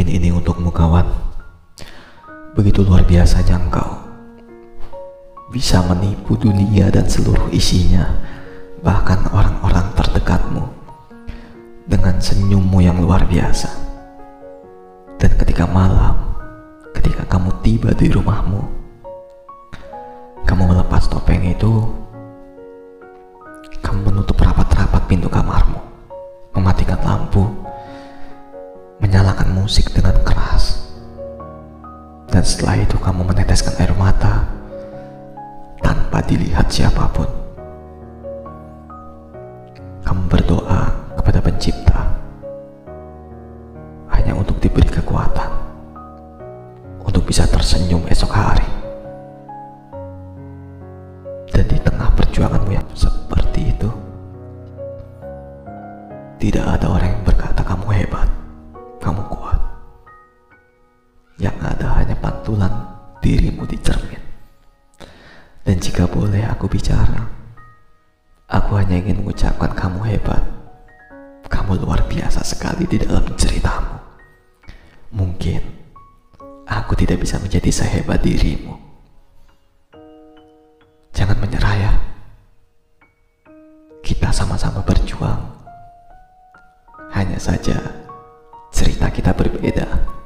Mungkin ini untukmu kawan. Begitu luar biasanya engkau. Bisa menipu dunia dan seluruh isinya, bahkan orang-orang terdekatmu. Dengan senyummu yang luar biasa. Dan ketika malam, ketika kamu tiba di rumahmu, kamu melepas topeng itu, musik dengan keras. Dan setelah itu kamu meneteskan air mata tanpa dilihat siapa pun. Kamu berdoa kepada pencipta hanya untuk diberi kekuatan untuk bisa tersenyum esok hari. Dan di tengah perjuanganmu yang seperti itu, tidak ada orang yang berkata kamu hebat, pantulan dirimu di cermin. Dan jika boleh aku bicara, aku hanya ingin mengucapkan kamu hebat. Kamu luar biasa sekali di dalam ceritamu. Mungkin aku tidak bisa menjadi sehebat dirimu. Jangan menyerah ya. Kita sama-sama berjuang. Hanya saja cerita kita berbeda.